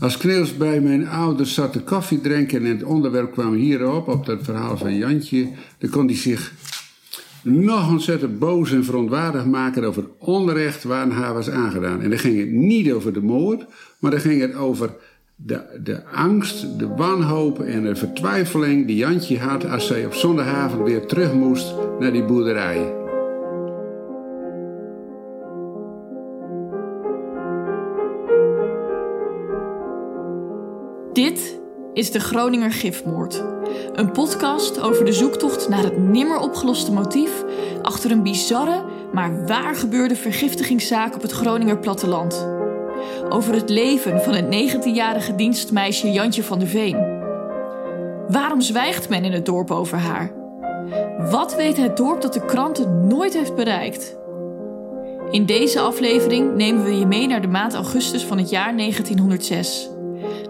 Als Kneels bij mijn ouders zat te koffie drinken en het onderwerp kwam hierop, op dat verhaal van Jantje, dan kon hij zich nog ontzettend boos en verontwaardigd maken over het onrecht waar haar was aangedaan. En dan ging het niet over de moord, maar dan ging het over de, de angst, de wanhoop en de vertwijfeling die Jantje had als zij op zondagavond weer terug moest naar die boerderij. Is de Groninger Gifmoord. Een podcast over de zoektocht naar het nimmer opgeloste motief achter een bizarre, maar waar gebeurde vergiftigingszaak op het Groninger platteland. Over het leven van het 19-jarige dienstmeisje Jantje van der Veen. Waarom zwijgt men in het dorp over haar? Wat weet het dorp dat de kranten nooit heeft bereikt? In deze aflevering nemen we je mee naar de maand augustus van het jaar 1906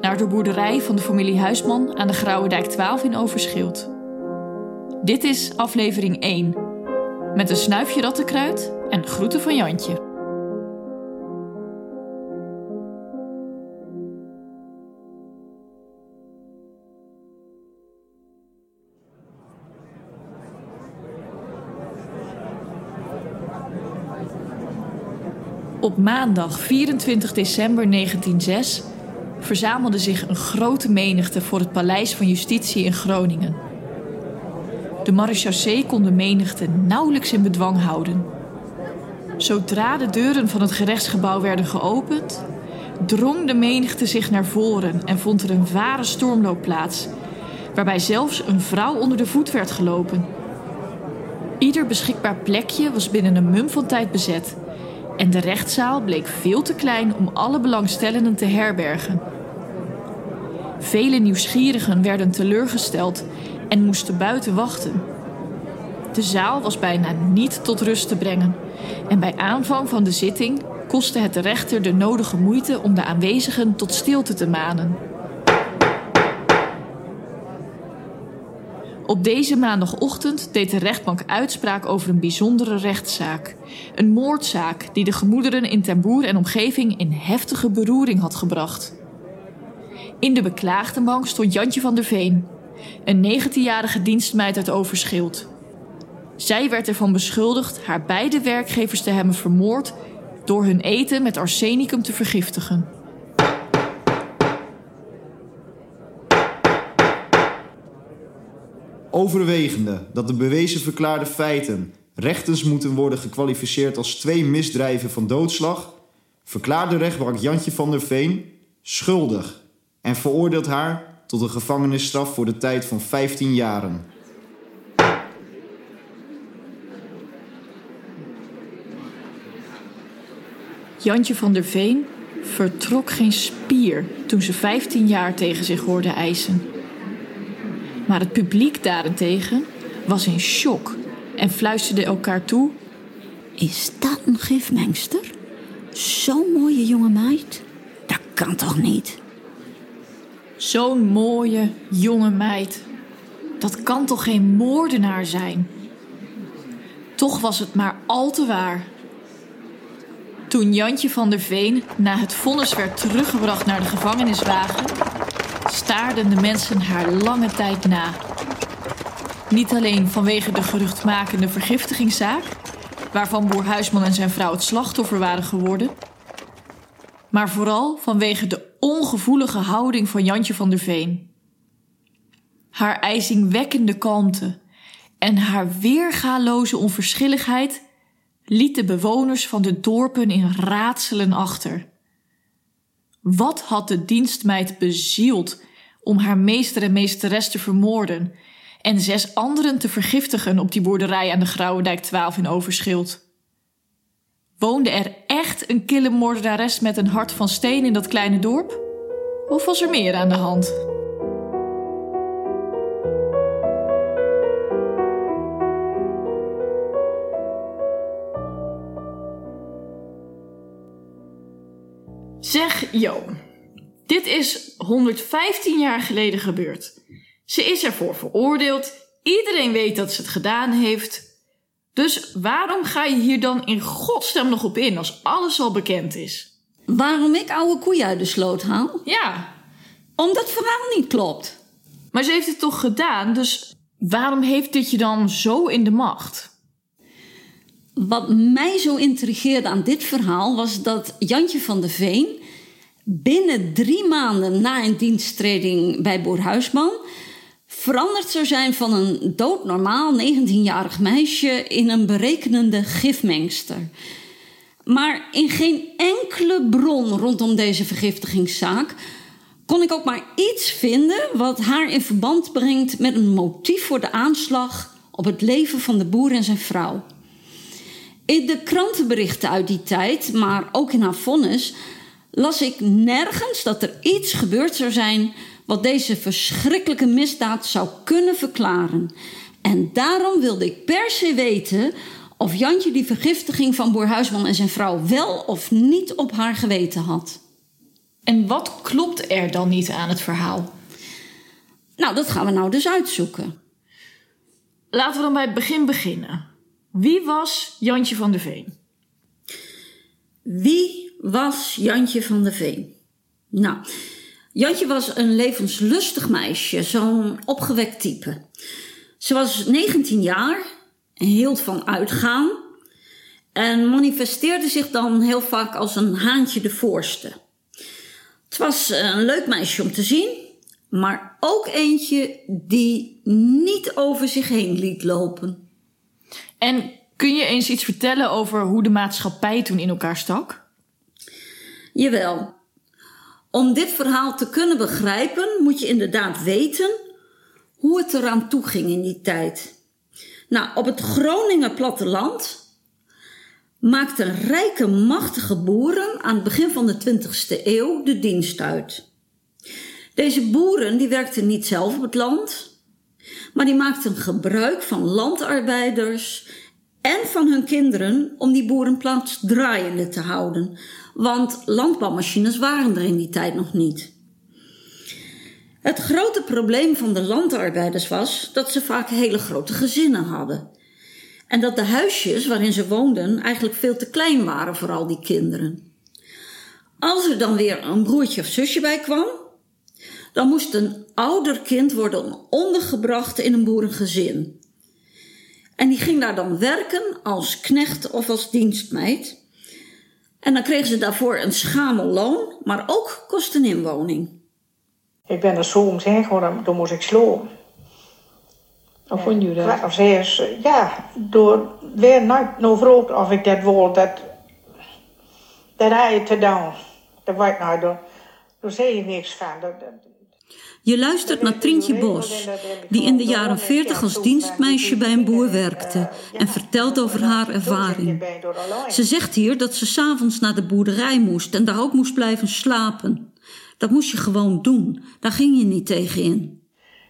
naar de boerderij van de familie Huisman aan de Grauwedijk 12 in Overschild. Dit is aflevering 1, met een snuifje rattenkruid en groeten van Jantje. Op maandag 24 december 1906 verzamelde zich een grote menigte voor het Paleis van Justitie in Groningen. De marechaussee kon de menigte nauwelijks in bedwang houden. Zodra de deuren van het gerechtsgebouw werden geopend, drong de menigte zich naar voren en vond er een ware stormloop plaats, waarbij zelfs een vrouw onder de voet werd gelopen. Ieder beschikbaar plekje was binnen een mum van tijd bezet en de rechtszaal bleek veel te klein om alle belangstellenden te herbergen. Vele nieuwsgierigen werden teleurgesteld en moesten buiten wachten. De zaal was bijna niet tot rust te brengen en bij aanvang van de zitting kostte het de rechter de nodige moeite om de aanwezigen tot stilte te manen. Op deze maandagochtend deed de rechtbank uitspraak over een bijzondere rechtszaak. Een moordzaak die de gemoederen in Temboer en omgeving in heftige beroering had gebracht. In de beklaagdenbank stond Jantje van der Veen, een 19-jarige dienstmeid uit Overschild. Zij werd ervan beschuldigd haar beide werkgevers te hebben vermoord door hun eten met arsenicum te vergiftigen. Overwegende dat de bewezen verklaarde feiten rechtens moeten worden gekwalificeerd als twee misdrijven van doodslag, verklaarde rechtbank Jantje van der Veen schuldig en veroordeelt haar tot een gevangenisstraf voor de tijd van 15 jaren. Jantje van der Veen vertrok geen spier toen ze 15 jaar tegen zich hoorde eisen. Maar het publiek daarentegen was in shock en fluisterde elkaar toe: Is dat een gifmengster? Zo'n mooie jonge meid? Dat kan toch niet? Zo'n mooie, jonge meid. Dat kan toch geen moordenaar zijn? Toch was het maar al te waar. Toen Jantje van der Veen na het vonnis werd teruggebracht naar de gevangeniswagen, staarden de mensen haar lange tijd na. Niet alleen vanwege de geruchtmakende vergiftigingszaak, waarvan boer Huisman en zijn vrouw het slachtoffer waren geworden, maar vooral vanwege de ongevoelige houding van Jantje van der Veen. Haar ijzingwekkende kalmte en haar weergaloze onverschilligheid liet de bewoners van de dorpen in raadselen achter. Wat had de dienstmeid bezield om haar meester en meesteres te vermoorden en zes anderen te vergiftigen op die boerderij aan de Grauwendijk 12 in Overschild? Woonde er echt een kille moordenares met een hart van steen in dat kleine dorp? Of was er meer aan de hand? Zeg Jo, dit is 115 jaar geleden gebeurd. Ze is ervoor veroordeeld. Iedereen weet dat ze het gedaan heeft. Dus waarom ga je hier dan in godsnaam nog op in als alles al bekend is? Waarom ik oude koeien uit de sloot haal? Ja, Omdat het verhaal niet klopt. maar ze heeft het toch gedaan, dus waarom heeft dit je dan zo in de macht? Wat mij zo intrigeerde aan dit verhaal was dat Jantje van de Veen binnen drie maanden na een diensttreding bij Boer Huisman veranderd zou zijn van een doodnormaal 19-jarig meisje in een berekenende gifmengster. Maar in geen enkele bron rondom deze vergiftigingszaak kon ik ook maar iets vinden wat haar in verband brengt met een motief voor de aanslag op het leven van de boer en zijn vrouw. In de krantenberichten uit die tijd, maar ook in haar vonnis, las ik nergens dat er iets gebeurd zou zijn wat deze verschrikkelijke misdaad zou kunnen verklaren. En daarom wilde ik per se weten of Jantje die vergiftiging van Boer Huisman en zijn vrouw wel of niet op haar geweten had. En wat klopt er dan niet aan het verhaal? Nou, dat gaan we nou dus uitzoeken. Laten we dan bij het begin beginnen. Wie was Jantje van der Veen? Wie was Jantje van der Veen? Nou, Jantje was een levenslustig meisje, zo'n opgewekt type. Ze was 19 jaar en hield van uitgaan en manifesteerde zich dan heel vaak als een haantje de voorste. Het was een leuk meisje om te zien, maar ook eentje die niet over zich heen liet lopen. En kun je eens iets vertellen over hoe de maatschappij toen in elkaar stak? Jawel. Om dit verhaal te kunnen begrijpen, moet je inderdaad weten hoe het eraan toe ging in die tijd. Nou, op het Groninger platteland maakten rijke, machtige boeren aan het begin van de 20e eeuw de dienst uit. Deze boeren die werkten niet zelf op het land, maar die maakten gebruik van landarbeiders en van hun kinderen om die boerenplaats draaiende te houden. Want landbouwmachines waren er in die tijd nog niet. Het grote probleem van de landarbeiders was dat ze vaak hele grote gezinnen hadden. En dat de huisjes waarin ze woonden eigenlijk veel te klein waren voor al die kinderen. Als er dan weer een broertje of zusje bij kwam, dan moest een ouder kind worden ondergebracht in een boerengezin. En die ging daar dan werken als knecht of als dienstmeid. En dan kregen ze daarvoor een schamel loon, maar ook kosten inwoning. Ik ben er soms heen gegaan, dan moest ik slopen. Hoe vond je dat? Of eerst, ja, door weer nooit nog vroeg of ik dat wil, dat, dat hij te doen. Dat weet ik nou, daar, daar zie je niks van. Dat, dat- Je luistert naar Trientje Bos, die in de jaren 40 als dienstmeisje bij een boer werkte en vertelt over haar ervaring. Ze zegt hier dat ze s'avonds naar de boerderij moest en daar ook moest blijven slapen. Dat moest je gewoon doen, daar ging je niet tegen in.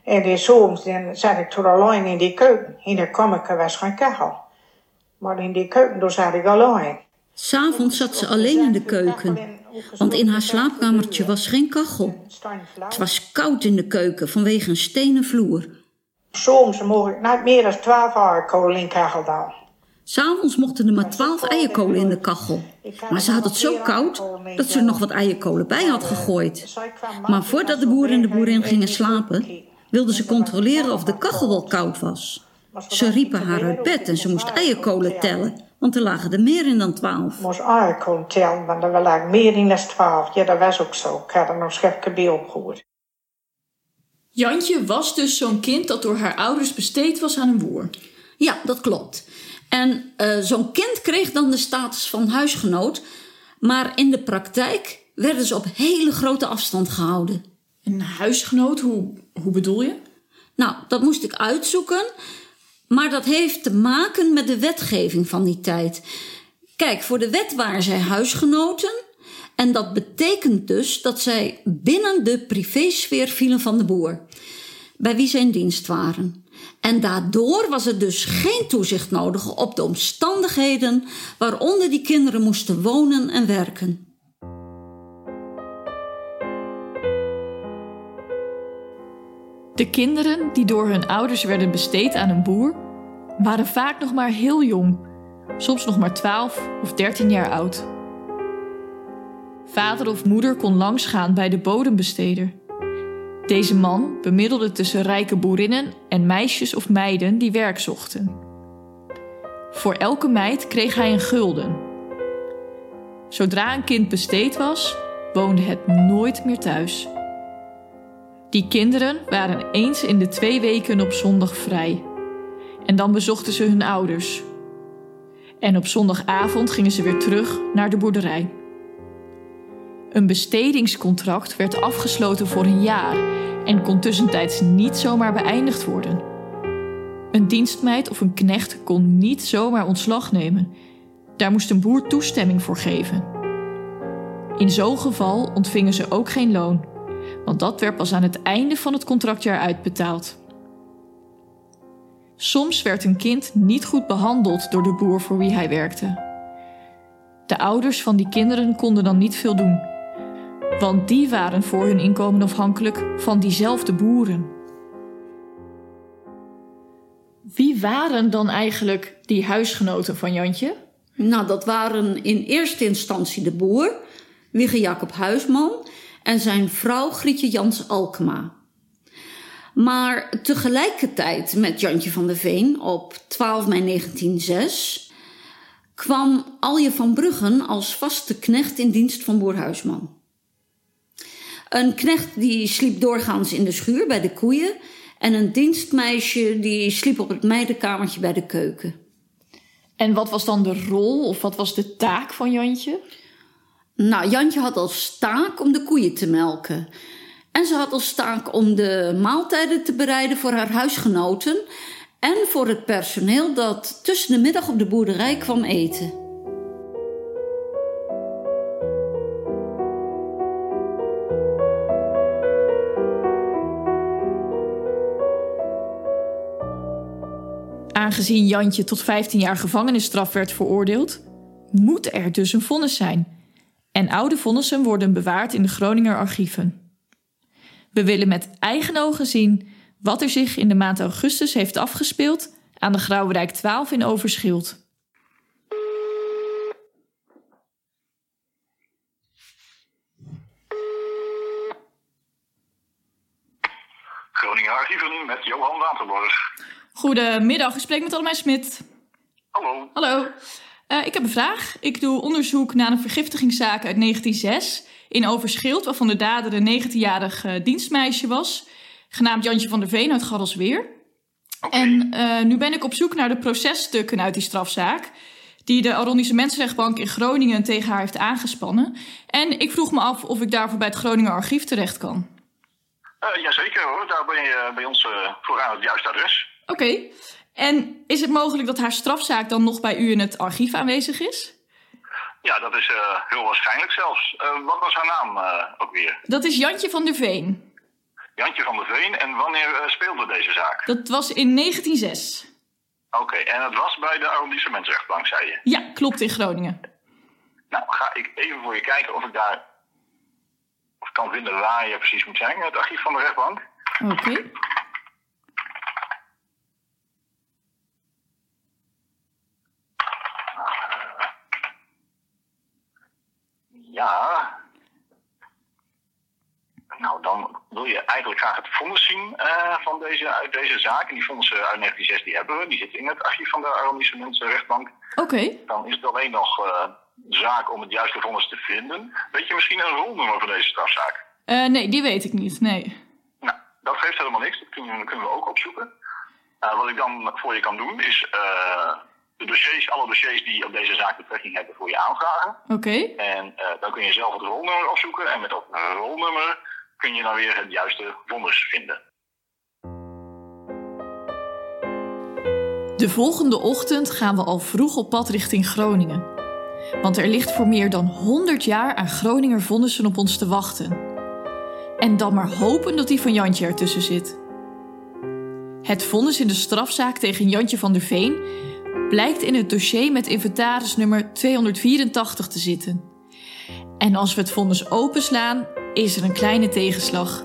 En soms dan zat ik toen alleen in die keuken. In de kamer was geen kachel. Maar in die keuken daar zat ik alleen. S'avonds zat ze alleen in de keuken, want in haar slaapkamertje was geen kachel. Het was koud in de keuken vanwege een stenen vloer. Soms mocht ik niet meer dan 12 aardkolen in kachel doen. S'avonds mochten er maar twaalf eierkolen in de kachel. Maar ze had het zo koud dat ze er nog wat eierkolen bij had gegooid. Maar voordat de boer en de boerin gingen slapen, wilden ze controleren of de kachel wel koud was. Ze riepen haar uit bed en ze moest eierkolen tellen, want er lagen er meer in dan twaalf. Ik moest aardkolen tellen, want er lagen meer in dan 12. Ja, dat was ook zo. Ik had er nog schepje bij opgehoord. Jantje was dus zo'n kind dat door haar ouders besteed was aan een boer. Ja, dat klopt. En eh, zo'n kind kreeg dan de status van huisgenoot, maar in de praktijk werden ze op hele grote afstand gehouden. Een huisgenoot, hoe, hoe bedoel je? Nou, dat moest ik uitzoeken. Maar dat heeft te maken met de wetgeving van die tijd. Kijk, voor de wet waren zij huisgenoten. En dat betekent dus dat zij binnen de privésfeer vielen van de boer. Bij wie zij in dienst waren. En daardoor was er dus geen toezicht nodig op de omstandigheden waaronder die kinderen moesten wonen en werken. De kinderen die door hun ouders werden besteed aan een boer, waren vaak nog maar heel jong, soms nog maar 12 of 13 jaar oud. Vader of moeder kon langsgaan bij de bodembesteder. Deze man bemiddelde tussen rijke boerinnen en meisjes of meiden die werk zochten. Voor elke meid kreeg hij een gulden. Zodra een kind besteed was, woonde het nooit meer thuis. Die kinderen waren eens in de twee weken op zondag vrij. En dan bezochten ze hun ouders. En op zondagavond gingen ze weer terug naar de boerderij. Een bestedingscontract werd afgesloten voor een jaar en kon tussentijds niet zomaar beëindigd worden. Een dienstmeid of een knecht kon niet zomaar ontslag nemen. Daar moest een boer toestemming voor geven. In zo'n geval ontvingen ze ook geen loon, want dat werd pas aan het einde van het contractjaar uitbetaald. Soms werd een kind niet goed behandeld door de boer voor wie hij werkte. De ouders van die kinderen konden dan niet veel doen, want die waren voor hun inkomen afhankelijk van diezelfde boeren. Wie waren dan eigenlijk die huisgenoten van Jantje? Nou, dat waren in eerste instantie de boer, Wigge Jacob Huisman, en zijn vrouw Grietje Jans Alkema. Maar tegelijkertijd met Jantje van der Veen op 12 mei 1906 kwam Alje van Bruggen als vaste knecht in dienst van boer Huisman. Een knecht die sliep doorgaans in de schuur bij de koeien en een dienstmeisje die sliep op het meidenkamertje bij de keuken. En wat was dan de rol of wat was de taak van Jantje? Nou, Jantje had als taak om de koeien te melken. En ze had als taak om de maaltijden te bereiden voor haar huisgenoten en voor het personeel dat tussen de middag op de boerderij kwam eten. Aangezien Jantje tot 15 jaar gevangenisstraf werd veroordeeld, moet er dus een vonnis zijn. En oude vonnissen worden bewaard in de Groninger archieven. We willen met eigen ogen zien wat er zich in de maand augustus heeft afgespeeld aan de Grauwerdijk 12 in Overschild. Groningen Archieven met Johan Waterborg. Goedemiddag, ik spreek met Allemijn Smit. Hallo. Hallo. Eh, ik heb een vraag. Ik doe onderzoek naar een vergiftigingszaak uit 1906 in Overschild, waarvan de dader een 19-jarig eh, dienstmeisje was, genaamd Jantje van der Veen uit Garrelsweer. En eh, nu ben ik op zoek naar de processtukken uit die strafzaak, die de Arondische Mensenrechtbank in Groningen tegen haar heeft aangespannen. En ik vroeg me af of ik daarvoor bij het Groninger Archief terecht kan. Uh, jazeker hoor, daar ben je bij ons voor aan het juiste adres. Oké. En is het mogelijk dat haar strafzaak dan nog bij u in het archief aanwezig is? Ja, dat is uh, heel waarschijnlijk zelfs. Uh, wat was haar naam uh, ook weer? Dat is Jantje van der Veen. Jantje van der Veen. En wanneer speelde deze zaak? Dat was in 1906. Oké, okay, en het was bij de arrondissementsrechtbank, zei je? Ja, klopt, in Groningen. Nou, ga ik even voor je kijken of ik daar of ik kan vinden waar je precies moet zijn, het archief van de rechtbank. Oké. Okay. Ja. Nou, dan wil je eigenlijk graag het vonnis zien uh, van deze, uit deze zaak. En die vonnissen uit 1906 die hebben we. Die zitten in het archief van de arrondissementsrechtbank. Oké. Okay. Dan is het alleen nog uh, de zaak om het juiste vonnis te vinden. Weet je misschien een rolnummer van deze strafzaak? Uh, nee, die weet ik niet. Nee. Nou, dat geeft helemaal niks. Dat kunnen, kunnen we ook opzoeken. wat ik dan voor je kan doen is de dossiers, alle dossiers die op deze zaak betrekking hebben voor je aanvragen. Oké. Okay. En uh, dan kun je zelf het rolnummer opzoeken. En met dat rolnummer kun je dan weer het juiste vonnis vinden. De volgende ochtend gaan we al vroeg op pad richting Groningen. Want er ligt voor meer dan 100 jaar aan Groninger vonnissen op ons te wachten. En dan maar hopen dat die van Jantje ertussen zit. Het vonnis in de strafzaak tegen Jantje van der Veen blijkt in het dossier met inventarisnummer 284 te zitten. En als we het vonnis openslaan, is er een kleine tegenslag.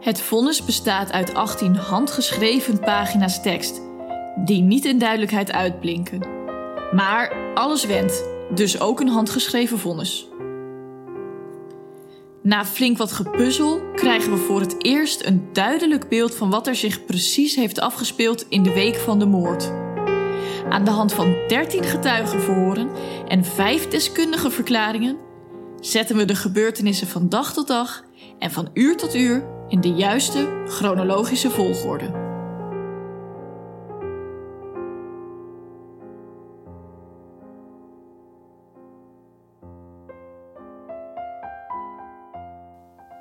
Het vonnis bestaat uit 18 handgeschreven pagina's tekst, die niet in duidelijkheid uitblinken. Maar alles wendt, dus ook een handgeschreven vonnis. Na flink wat gepuzzel krijgen we voor het eerst een duidelijk beeld van wat er zich precies heeft afgespeeld in de week van de moord. Aan de hand van 13 getuigenverhoren en 5 deskundige verklaringen zetten we de gebeurtenissen van dag tot dag en van uur tot uur in de juiste chronologische volgorde.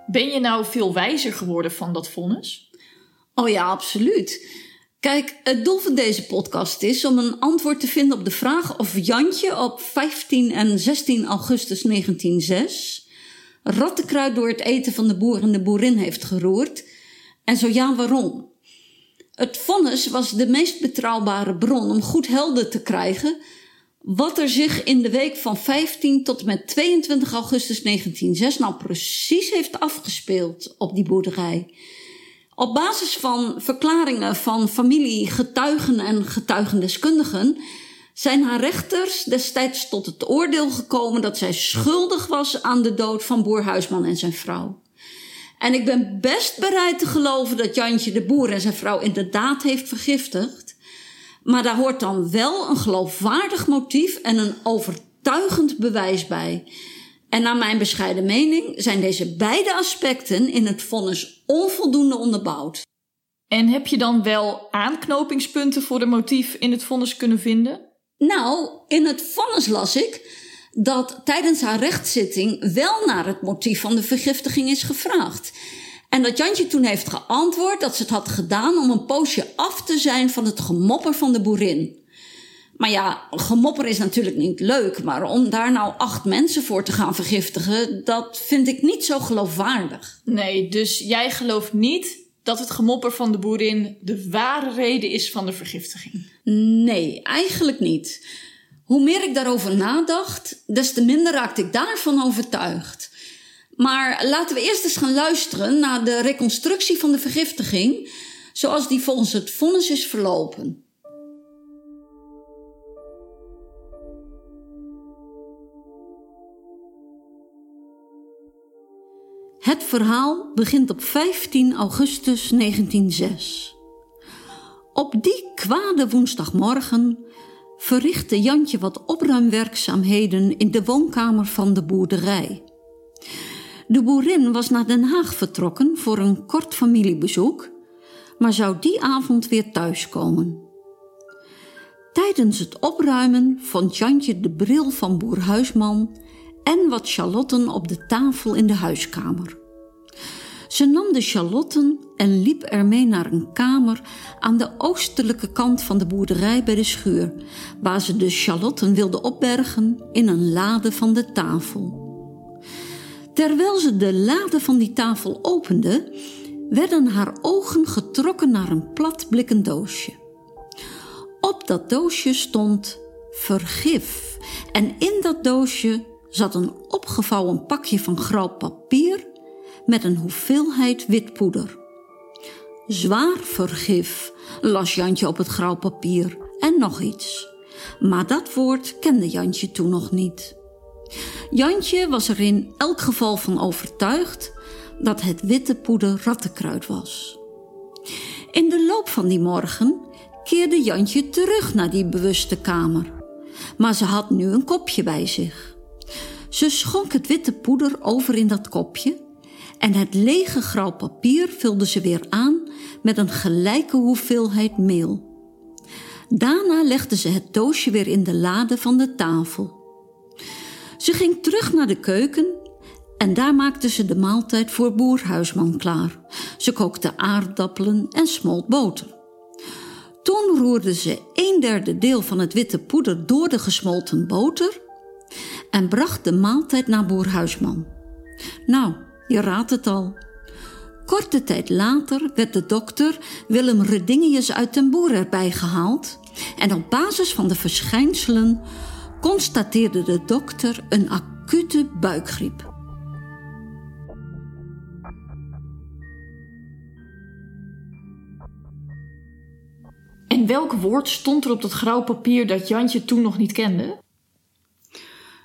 Ben je nou veel wijzer geworden van dat vonnis? Oh ja, absoluut. Kijk, het doel van deze podcast is om een antwoord te vinden op de vraag of Jantje op 15 en 16 augustus 1906 rattenkruid door het eten van de boer en de boerin heeft geroerd. En zo ja, waarom? Het vonnis was de meest betrouwbare bron om goed helder te krijgen wat er zich in de week van 15 tot en met 22 augustus 1906 nou precies heeft afgespeeld op die boerderij. Op basis van verklaringen van familie, getuigen en getuigendeskundigen zijn haar rechters destijds tot het oordeel gekomen dat zij schuldig was aan de dood van boer Huisman en zijn vrouw. En ik ben best bereid te geloven dat Jantje de boer en zijn vrouw inderdaad heeft vergiftigd. Maar daar hoort dan wel een geloofwaardig motief en een overtuigend bewijs bij. En naar mijn bescheiden mening zijn deze beide aspecten in het vonnis onvoldoende onderbouwd. En heb je dan wel aanknopingspunten voor de motief in het vonnis kunnen vinden? Nou, in het vonnis las ik dat tijdens haar rechtszitting wel naar het motief van de vergiftiging is gevraagd. En dat Jantje toen heeft geantwoord dat ze het had gedaan om een poosje af te zijn van het gemopper van de boerin. Maar ja, gemopper is natuurlijk niet leuk, maar om daar nou acht mensen voor te gaan vergiftigen, dat vind ik niet zo geloofwaardig. Nee, dus jij gelooft niet dat het gemopper van de boerin de ware reden is van de vergiftiging? Nee, eigenlijk niet. Hoe meer ik daarover nadacht, des te minder raakte ik daarvan overtuigd. Maar laten we eerst eens gaan luisteren naar de reconstructie van de vergiftiging, zoals die volgens het vonnis is verlopen. Het verhaal begint op 15 augustus 1906. Op die kwade woensdagmorgen verrichtte Jantje wat opruimwerkzaamheden in de woonkamer van de boerderij. De boerin was naar Den Haag vertrokken voor een kort familiebezoek, maar zou die avond weer thuiskomen. Tijdens het opruimen vond Jantje de bril van boer Huisman en wat chalotten op de tafel in de huiskamer. Ze nam de chalotten en liep ermee naar een kamer aan de oostelijke kant van de boerderij bij de schuur, waar ze de chalotten wilde opbergen in een lade van de tafel. Terwijl ze de lade van die tafel opende, werden haar ogen getrokken naar een plat blikken doosje. Op dat doosje stond vergif en in dat doosje zat een opgevouwen pakje van grauw papier met een hoeveelheid wit poeder. Zwaar vergif, las Jantje op het grauw papier en nog iets. Maar dat woord kende Jantje toen nog niet. Jantje was er in elk geval van overtuigd dat het witte poeder rattenkruid was. In de loop van die morgen keerde Jantje terug naar die bewuste kamer. Maar ze had nu een kopje bij zich. Ze schonk het witte poeder over in dat kopje en het lege grauw papier vulde ze weer aan met een gelijke hoeveelheid meel. Daarna legde ze het doosje weer in de lade van de tafel. Ze ging terug naar de keuken en daar maakte ze de maaltijd voor boer Huisman klaar. Ze kookte aardappelen en smolt boter. Toen roerde ze een derde deel van het witte poeder door de gesmolten boter en bracht de maaltijd naar boer Huisman. Nou, je raadt het al. Korte tijd later werd de dokter Willem Redingius uit den Boer erbij gehaald en op basis van de verschijnselen constateerde de dokter een acute buikgriep. En welk woord stond er op dat grauw papier dat Jantje toen nog niet kende?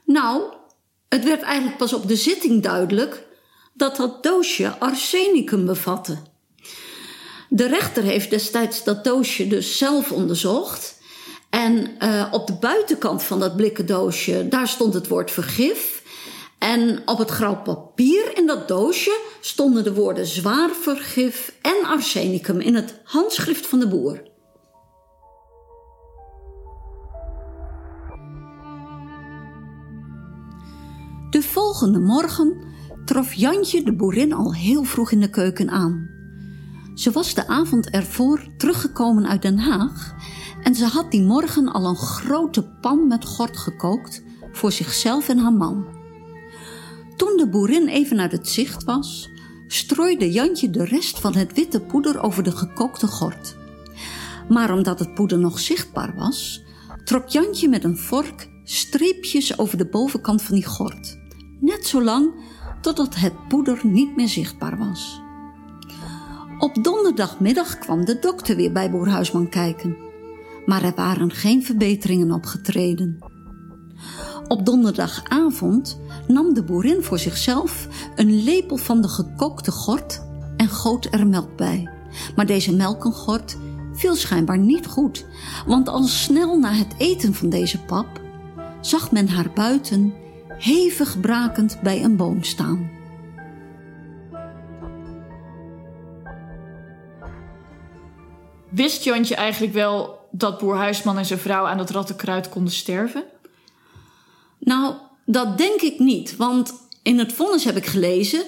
Nou, het werd eigenlijk pas op de zitting duidelijk dat dat doosje arsenicum bevatte. De rechter heeft destijds dat doosje dus zelf onderzocht. En uh, op de buitenkant van dat blikken doosje, daar stond het woord vergif. En op het grauw papier in dat doosje stonden de woorden zwaar vergif en arsenicum in het handschrift van de boer. De volgende morgen trof Jantje de boerin al heel vroeg in de keuken aan. Ze was de avond ervoor teruggekomen uit Den Haag en ze had die morgen al een grote pan met gort gekookt voor zichzelf en haar man. Toen de boerin even uit het zicht was, strooide Jantje de rest van het witte poeder over de gekookte gort. Maar omdat het poeder nog zichtbaar was, trok Jantje met een vork streepjes over de bovenkant van die gort. Net zo lang totdat het poeder niet meer zichtbaar was. Op donderdagmiddag kwam de dokter weer bij boer Huisman kijken. Maar er waren geen verbeteringen opgetreden. Op donderdagavond nam de boerin voor zichzelf een lepel van de gekookte gort en goot er melk bij. Maar deze melkengort viel schijnbaar niet goed, want al snel na het eten van deze pap zag men haar buiten hevig brakend bij een boom staan. Wist Jantje eigenlijk wel dat boer Huisman en zijn vrouw aan dat rattenkruid konden sterven? Nou, dat denk ik niet, want in het vonnis heb ik gelezen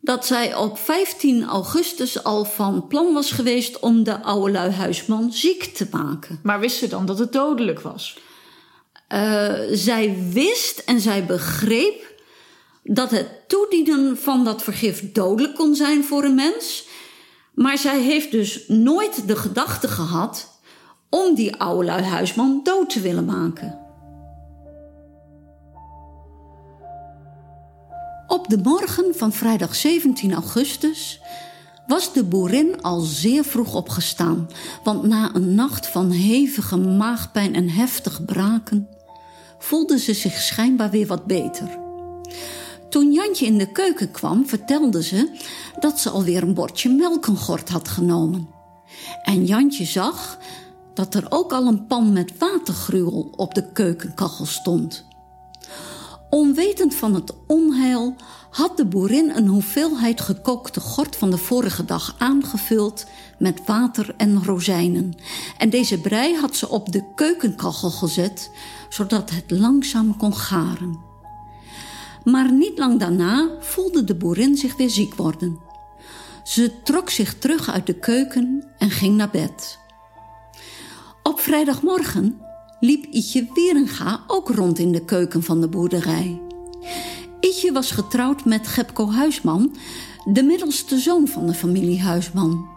dat zij op 15 augustus al van plan was geweest om de oude lui Huisman ziek te maken. Maar wist ze dan dat het dodelijk was? Uh, zij wist en zij begreep dat het toedienen van dat vergif dodelijk kon zijn voor een mens. Maar zij heeft dus nooit de gedachte gehad om die oude lui Huisman dood te willen maken. Op de morgen van vrijdag 17 augustus was de boerin al zeer vroeg opgestaan, want na een nacht van hevige maagpijn en heftig braken voelde ze zich schijnbaar weer wat beter. Toen Jantje in de keuken kwam, vertelde ze dat ze alweer een bordje melkengort had genomen. En Jantje zag dat er ook al een pan met watergruwel op de keukenkachel stond. Onwetend van het onheil had de boerin een hoeveelheid gekookte gort van de vorige dag aangevuld met water en rozijnen. En deze brei had ze op de keukenkachel gezet, zodat het langzaam kon garen. Maar niet lang daarna voelde de boerin zich weer ziek worden. Ze trok zich terug uit de keuken en ging naar bed. Op vrijdagmorgen liep Ietje Wieringa ook rond in de keuken van de boerderij. Ietje was getrouwd met Gepko Huisman, de middelste zoon van de familie Huisman.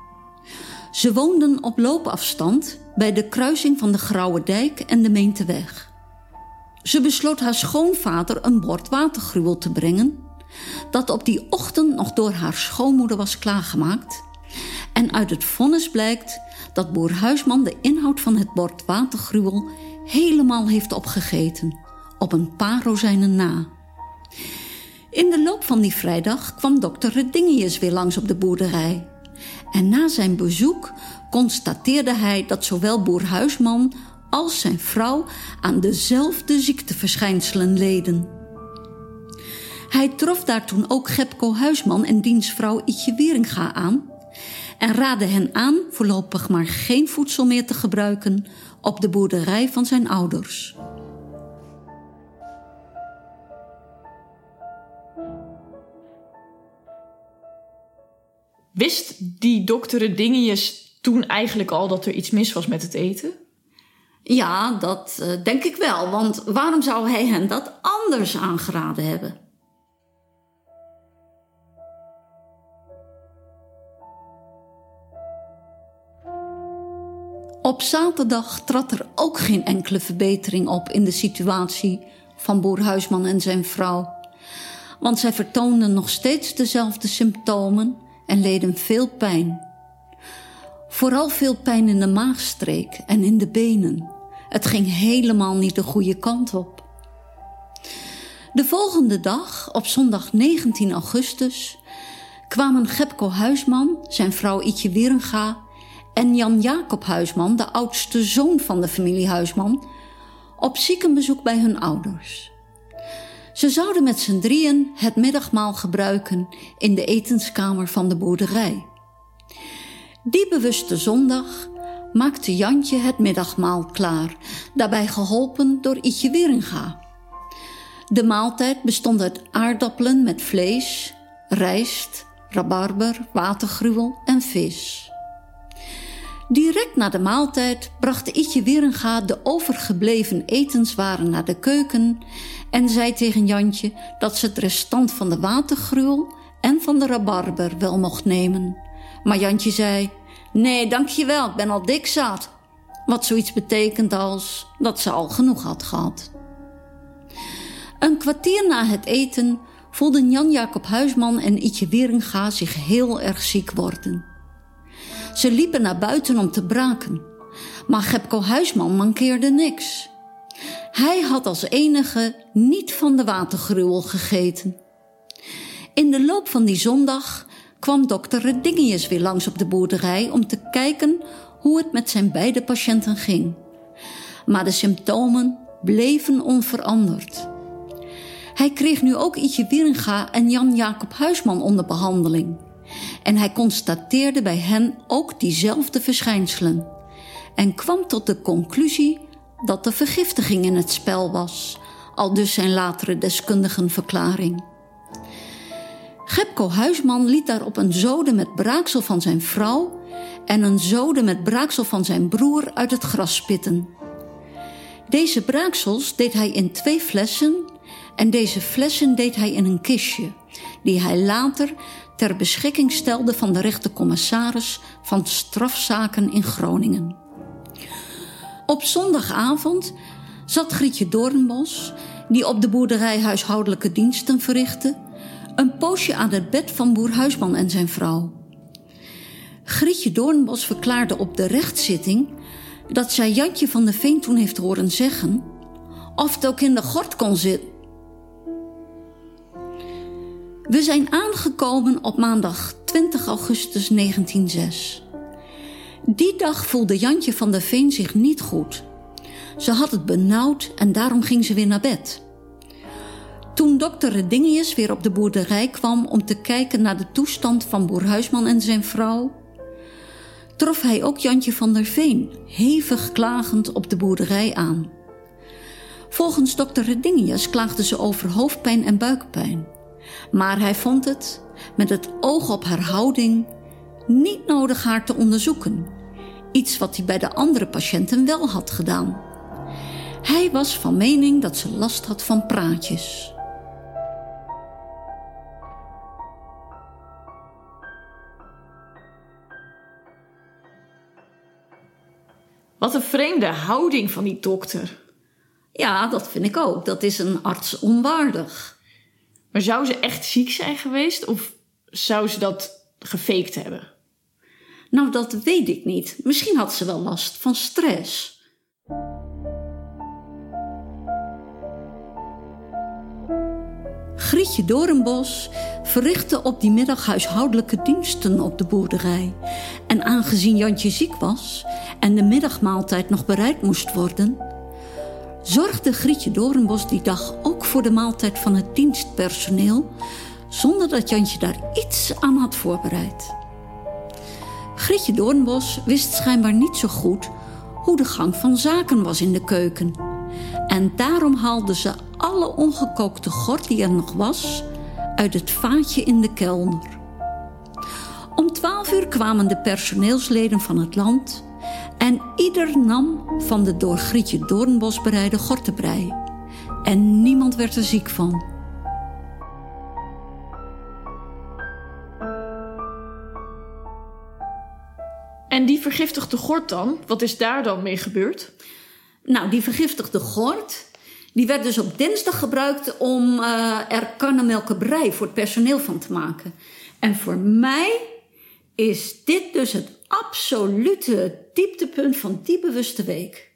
Ze woonden op loopafstand bij de kruising van de Grauwe Dijk en de Meenteweg. Ze besloot haar schoonvader een bord watergruwel te brengen, dat op die ochtend nog door haar schoonmoeder was klaargemaakt. En uit het vonnis blijkt dat boer Huisman de inhoud van het bord watergruwel helemaal heeft opgegeten, op een paar rozijnen na. In de loop van die vrijdag kwam dokter Redingius weer langs op de boerderij. En na zijn bezoek constateerde hij dat zowel boer Huisman als zijn vrouw aan dezelfde ziekteverschijnselen leden. Hij trof daar toen ook Gepko Huisman en diens vrouw Ietje Wieringa aan en raadde hen aan voorlopig maar geen voedsel meer te gebruiken op de boerderij van zijn ouders. Wist die dokter Dingetjes toen eigenlijk al dat er iets mis was met het eten? Ja, dat uh, denk ik wel. Want waarom zou hij hen dat anders aangeraden hebben? Op zaterdag trad er ook geen enkele verbetering op in de situatie van boer Huisman en zijn vrouw. Want zij vertoonden nog steeds dezelfde symptomen en leden veel pijn. Vooral veel pijn in de maagstreek en in de benen. Het ging helemaal niet de goede kant op. De volgende dag, op zondag 19 augustus, kwamen Gepko Huisman, zijn vrouw Ietje Wieringa en Jan Jacob Huisman, de oudste zoon van de familie Huisman, op ziekenbezoek bij hun ouders. Ze zouden met z'n drieën het middagmaal gebruiken in de etenskamer van de boerderij. Die bewuste zondag maakte Jantje het middagmaal klaar, daarbij geholpen door Ietje Wieringa. De maaltijd bestond uit aardappelen met vlees, rijst, rabarber, watergruwel en vis. Direct na de maaltijd bracht Ietje Wieringa de overgebleven etenswaren naar de keuken en zei tegen Jantje dat ze het restant van de watergruwel en van de rabarber wel mocht nemen. Maar Jantje zei, nee dankjewel, ik ben al dik zat. Wat zoiets betekent als dat ze al genoeg had gehad. Een kwartier na het eten voelden Jan-Jacob Huisman en Ietje Wieringa zich heel erg ziek worden. Ze liepen naar buiten om te braken, maar Gepko Huisman mankeerde niks. Hij had als enige niet van de watergruwel gegeten. In de loop van die zondag kwam dokter Redingius weer langs op de boerderij om te kijken hoe het met zijn beide patiënten ging. Maar de symptomen bleven onveranderd. Hij kreeg nu ook Ietje Wieringa en Jan-Jacob Huisman onder behandeling. En hij constateerde bij hen ook diezelfde verschijnselen. En kwam tot de conclusie dat de vergiftiging in het spel was, al dus zijn latere deskundigenverklaring. Gepko Huisman liet daarop een zode met braaksel van zijn vrouw en een zode met braaksel van zijn broer uit het gras spitten. Deze braaksels deed hij in twee flessen en deze flessen deed hij in een kistje, die hij later ter beschikking stelde van de rechtercommissaris van strafzaken in Groningen. Op zondagavond zat Grietje Doornbos, die op de boerderij huishoudelijke diensten verrichtte, een poosje aan het bed van boer Huisman en zijn vrouw. Grietje Doornbos verklaarde op de rechtszitting dat zij Jantje van de Veen toen heeft horen zeggen of het ook in de gort kon zitten. We zijn aangekomen op maandag 20 augustus 1906. Die dag voelde Jantje van der Veen zich niet goed. Ze had het benauwd en daarom ging ze weer naar bed. Toen dokter Redingius weer op de boerderij kwam om te kijken naar de toestand van boer Huisman en zijn vrouw, trof hij ook Jantje van der Veen hevig klagend op de boerderij aan. Volgens dokter Redingius klaagde ze over hoofdpijn en buikpijn. Maar hij vond het, met het oog op haar houding, niet nodig haar te onderzoeken. Iets wat hij bij de andere patiënten wel had gedaan. Hij was van mening dat ze last had van praatjes. Wat een vreemde houding van die dokter. Ja, dat vind ik ook. Dat is een arts onwaardig. Maar zou ze echt ziek zijn geweest of zou ze dat gefaked hebben? Nou, dat weet ik niet. Misschien had ze wel last van stress. Grietje Doornbos verrichtte op die middag huishoudelijke diensten op de boerderij. En aangezien Jantje ziek was en de middagmaaltijd nog bereid moest worden, zorgde Grietje Doornbos die dag ook voor de maaltijd van het dienstpersoneel, zonder dat Jantje daar iets aan had voorbereid. Grietje Doornbos wist schijnbaar niet zo goed hoe de gang van zaken was in de keuken. En daarom haalde ze alle ongekookte gort die er nog was uit het vaatje in de kelder. Om twaalf uur kwamen de personeelsleden van het land en ieder nam van de door Grietje Doornbos bereide gortenbrei. En niemand werd er ziek van. En die vergiftigde gort dan? Wat is daar dan mee gebeurd? Nou, die vergiftigde gort, die werd dus op dinsdag gebruikt om uh, er karnemelkenbrei voor het personeel van te maken. En voor mij is dit dus het absolute dieptepunt van die bewuste week.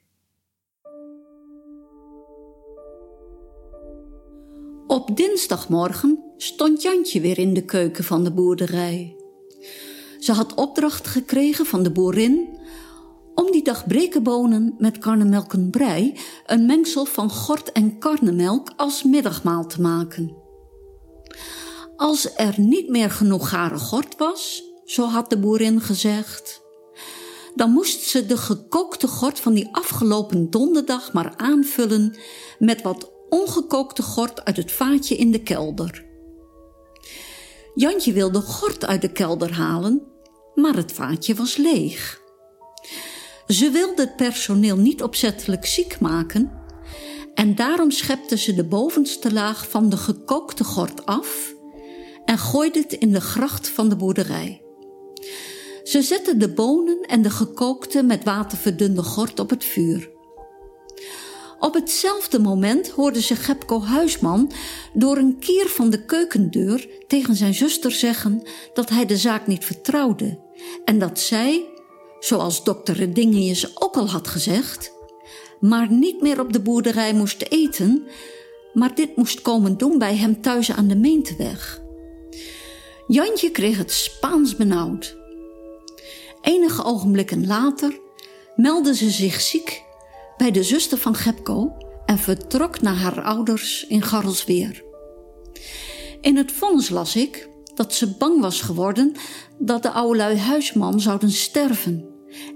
Op dinsdagmorgen stond Jantje weer in de keuken van de boerderij. Ze had opdracht gekregen van de boerin om die dag brekenbonen met karnemelk en brei, een mengsel van gort en karnemelk, als middagmaal te maken. Als er niet meer genoeg gare gort was, zo had de boerin gezegd, dan moest ze de gekookte gort van die afgelopen donderdag maar aanvullen met wat ongekookte gort uit het vaatje in de kelder. Jantje wilde gort uit de kelder halen, maar het vaatje was leeg. Ze wilde het personeel niet opzettelijk ziek maken en daarom schepte ze de bovenste laag van de gekookte gort af en gooide het in de gracht van de boerderij. Ze zette de bonen en de gekookte met water verdunde gort op het vuur. Op hetzelfde moment hoorde ze Gepko Huisman door een kier van de keukendeur tegen zijn zuster zeggen dat hij de zaak niet vertrouwde en dat zij, zoals dokter Redingius ook al had gezegd, maar niet meer op de boerderij moest eten, maar dit moest komen doen bij hem thuis aan de Meenteweg. Jantje kreeg het Spaans benauwd. Enige ogenblikken later meldde ze zich ziek bij de zuster van Gepko en vertrok naar haar ouders in Garrelsweer. In het vonnis las ik dat ze bang was geworden dat de oude huisman zouden sterven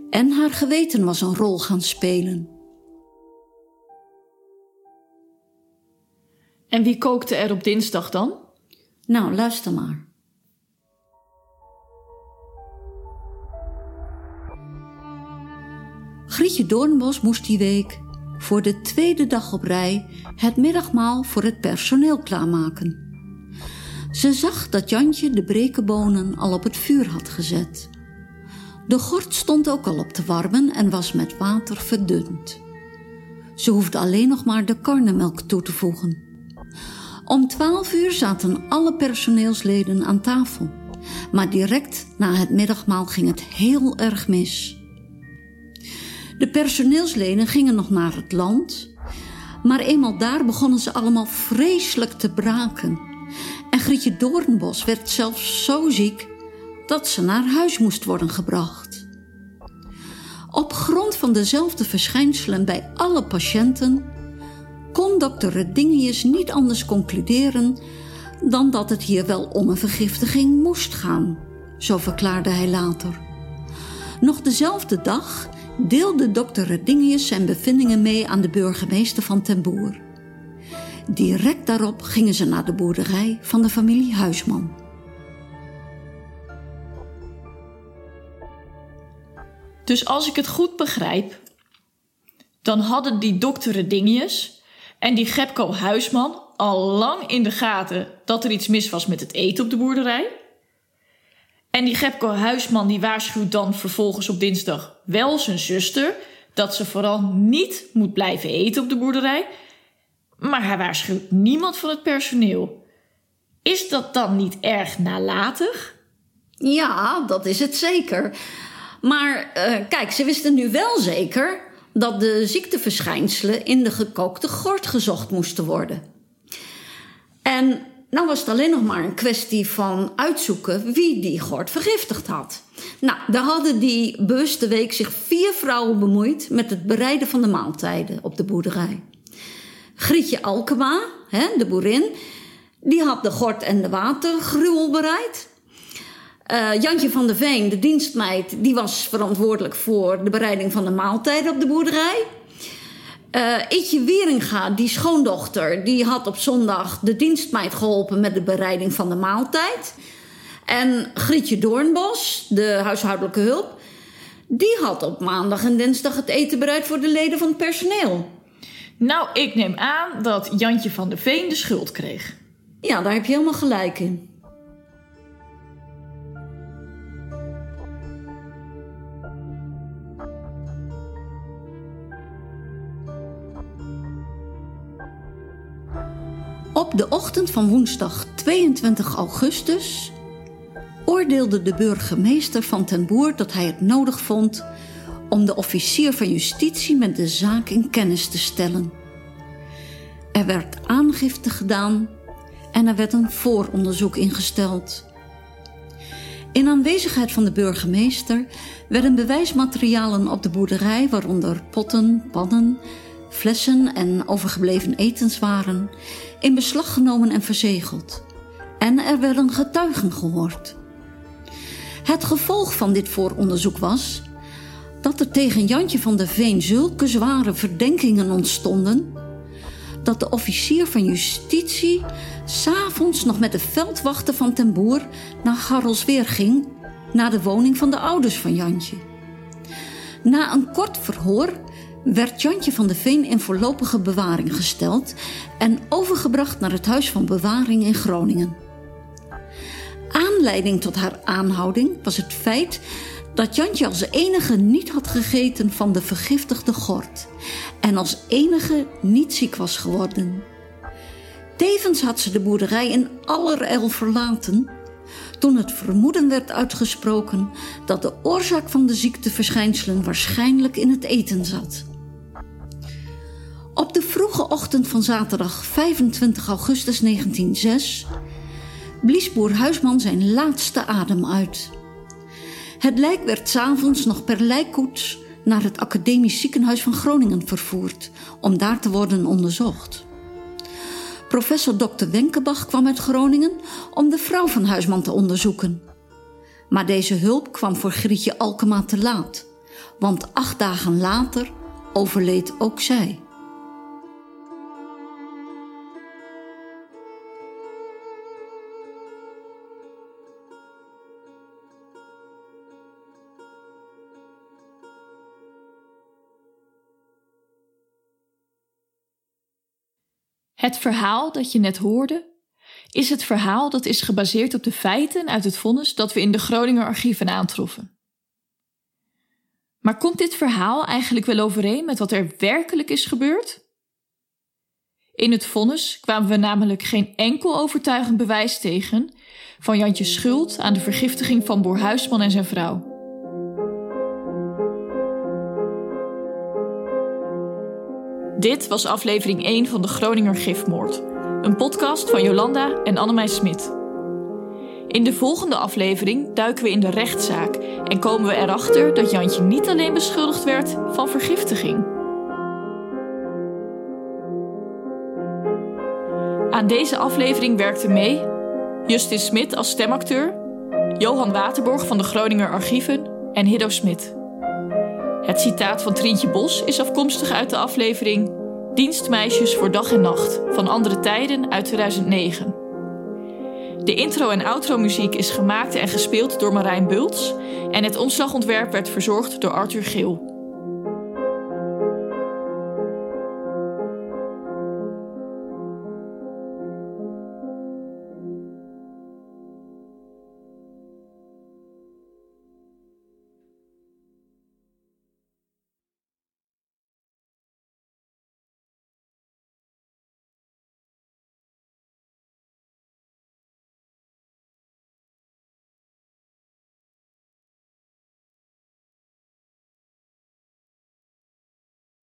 en haar geweten was een rol gaan spelen. En wie kookte er op dinsdag dan? Nou, luister maar. Grietje Doornbos moest die week voor de tweede dag op rij het middagmaal voor het personeel klaarmaken. Ze zag dat Jantje de brekenbonen al op het vuur had gezet. De gort stond ook al op te warmen en was met water verdund. Ze hoefde alleen nog maar de karnemelk toe te voegen. Om twaalf uur zaten alle personeelsleden aan tafel. Maar direct na het middagmaal ging het heel erg mis. De personeelsleden gingen nog naar het land, maar eenmaal daar begonnen ze allemaal vreselijk te braken. En Grietje Doornbos werd zelfs zo ziek dat ze naar huis moest worden gebracht. Op grond van dezelfde verschijnselen bij alle patiënten kon dokter Redingius niet anders concluderen dan dat het hier wel om een vergiftiging moest gaan, zo verklaarde hij later. Nog dezelfde dag deelde dokter Redingius zijn bevindingen mee aan de burgemeester van Ten Boer. Direct daarop gingen ze naar de boerderij van de familie Huisman. Dus als ik het goed begrijp, dan hadden die dokter Redingius en die Gepko Huisman al lang in de gaten dat er iets mis was met het eten op de boerderij. En die Gepko Huisman die waarschuwt dan vervolgens op dinsdag wel zijn zuster dat ze vooral niet moet blijven eten op de boerderij. Maar hij waarschuwt niemand van het personeel. Is dat dan niet erg nalatig? Ja, dat is het zeker. Maar uh, kijk, ze wisten nu wel zeker dat de ziekteverschijnselen in de gekookte gort gezocht moesten worden. En nou was het alleen nog maar een kwestie van uitzoeken wie die gort vergiftigd had. Nou, daar hadden die bewuste week zich vier vrouwen bemoeid met het bereiden van de maaltijden op de boerderij. Grietje Alkema, hè, de boerin, die had de gort en de watergruwel bereid. Uh, Jantje van der Veen, de dienstmeid, die was verantwoordelijk voor de bereiding van de maaltijden op de boerderij. Uh, Ietje Wieringa, die schoondochter, die had op zondag de dienstmeid geholpen met de bereiding van de maaltijd. En Grietje Doornbos, de huishoudelijke hulp, die had op maandag en dinsdag het eten bereid voor de leden van het personeel. Nou, ik neem aan dat Jantje van der Veen de schuld kreeg. Ja, daar heb je helemaal gelijk in. Op de ochtend van woensdag 22 augustus oordeelde de burgemeester van Ten Boer dat hij het nodig vond om de officier van justitie met de zaak in kennis te stellen. Er werd aangifte gedaan en er werd een vooronderzoek ingesteld. In aanwezigheid van de burgemeester werden bewijsmaterialen op de boerderij, waaronder potten, pannen, flessen en overgebleven etenswaren, in beslag genomen en verzegeld. En er werden getuigen gehoord. Het gevolg van dit vooronderzoek was dat er tegen Jantje van der Veen zulke zware verdenkingen ontstonden dat de officier van justitie s'avonds nog met de veldwachten van ten Boer naar Garrelsweer ging, naar de woning van de ouders van Jantje. Na een kort verhoor werd Jantje van de Veen in voorlopige bewaring gesteld en overgebracht naar het Huis van Bewaring in Groningen. Aanleiding tot haar aanhouding was het feit dat Jantje als enige niet had gegeten van de vergiftigde gort en als enige niet ziek was geworden. Tevens had ze de boerderij in allerijl verlaten toen het vermoeden werd uitgesproken dat de oorzaak van de ziekteverschijnselen waarschijnlijk in het eten zat. Op de vroege ochtend van zaterdag 25 augustus 1906 blies boer Huisman zijn laatste adem uit. Het lijk werd s'avonds nog per lijkkoets naar het Academisch Ziekenhuis van Groningen vervoerd om daar te worden onderzocht. Professor Dr. Wenkebach kwam uit Groningen om de vrouw van Huisman te onderzoeken. Maar deze hulp kwam voor Grietje Alkema te laat, want acht dagen later overleed ook zij. Het verhaal dat je net hoorde, is het verhaal dat is gebaseerd op de feiten uit het vonnis dat we in de Groninger archieven aantroffen. Maar komt dit verhaal eigenlijk wel overeen met wat er werkelijk is gebeurd? In het vonnis kwamen we namelijk geen enkel overtuigend bewijs tegen van Jantje schuld aan de vergiftiging van Boer Huisman en zijn vrouw. Dit was aflevering 1 van de Groninger Gifmoord. Een podcast van Jolanda en Annemij Smit. In de volgende aflevering duiken we in de rechtszaak en komen we erachter dat Jantje niet alleen beschuldigd werd van vergiftiging. Aan deze aflevering werkten mee Justin Smit als stemacteur, Johan Waterborg van de Groninger Archieven en Hiddo Smit. Het citaat van Trientje Bos is afkomstig uit de aflevering Dienstmeisjes voor dag en nacht van andere tijden uit 2009. De intro- en outro-muziek is gemaakt en gespeeld door Marijn Bults en het omslagontwerp werd verzorgd door Arthur Geel.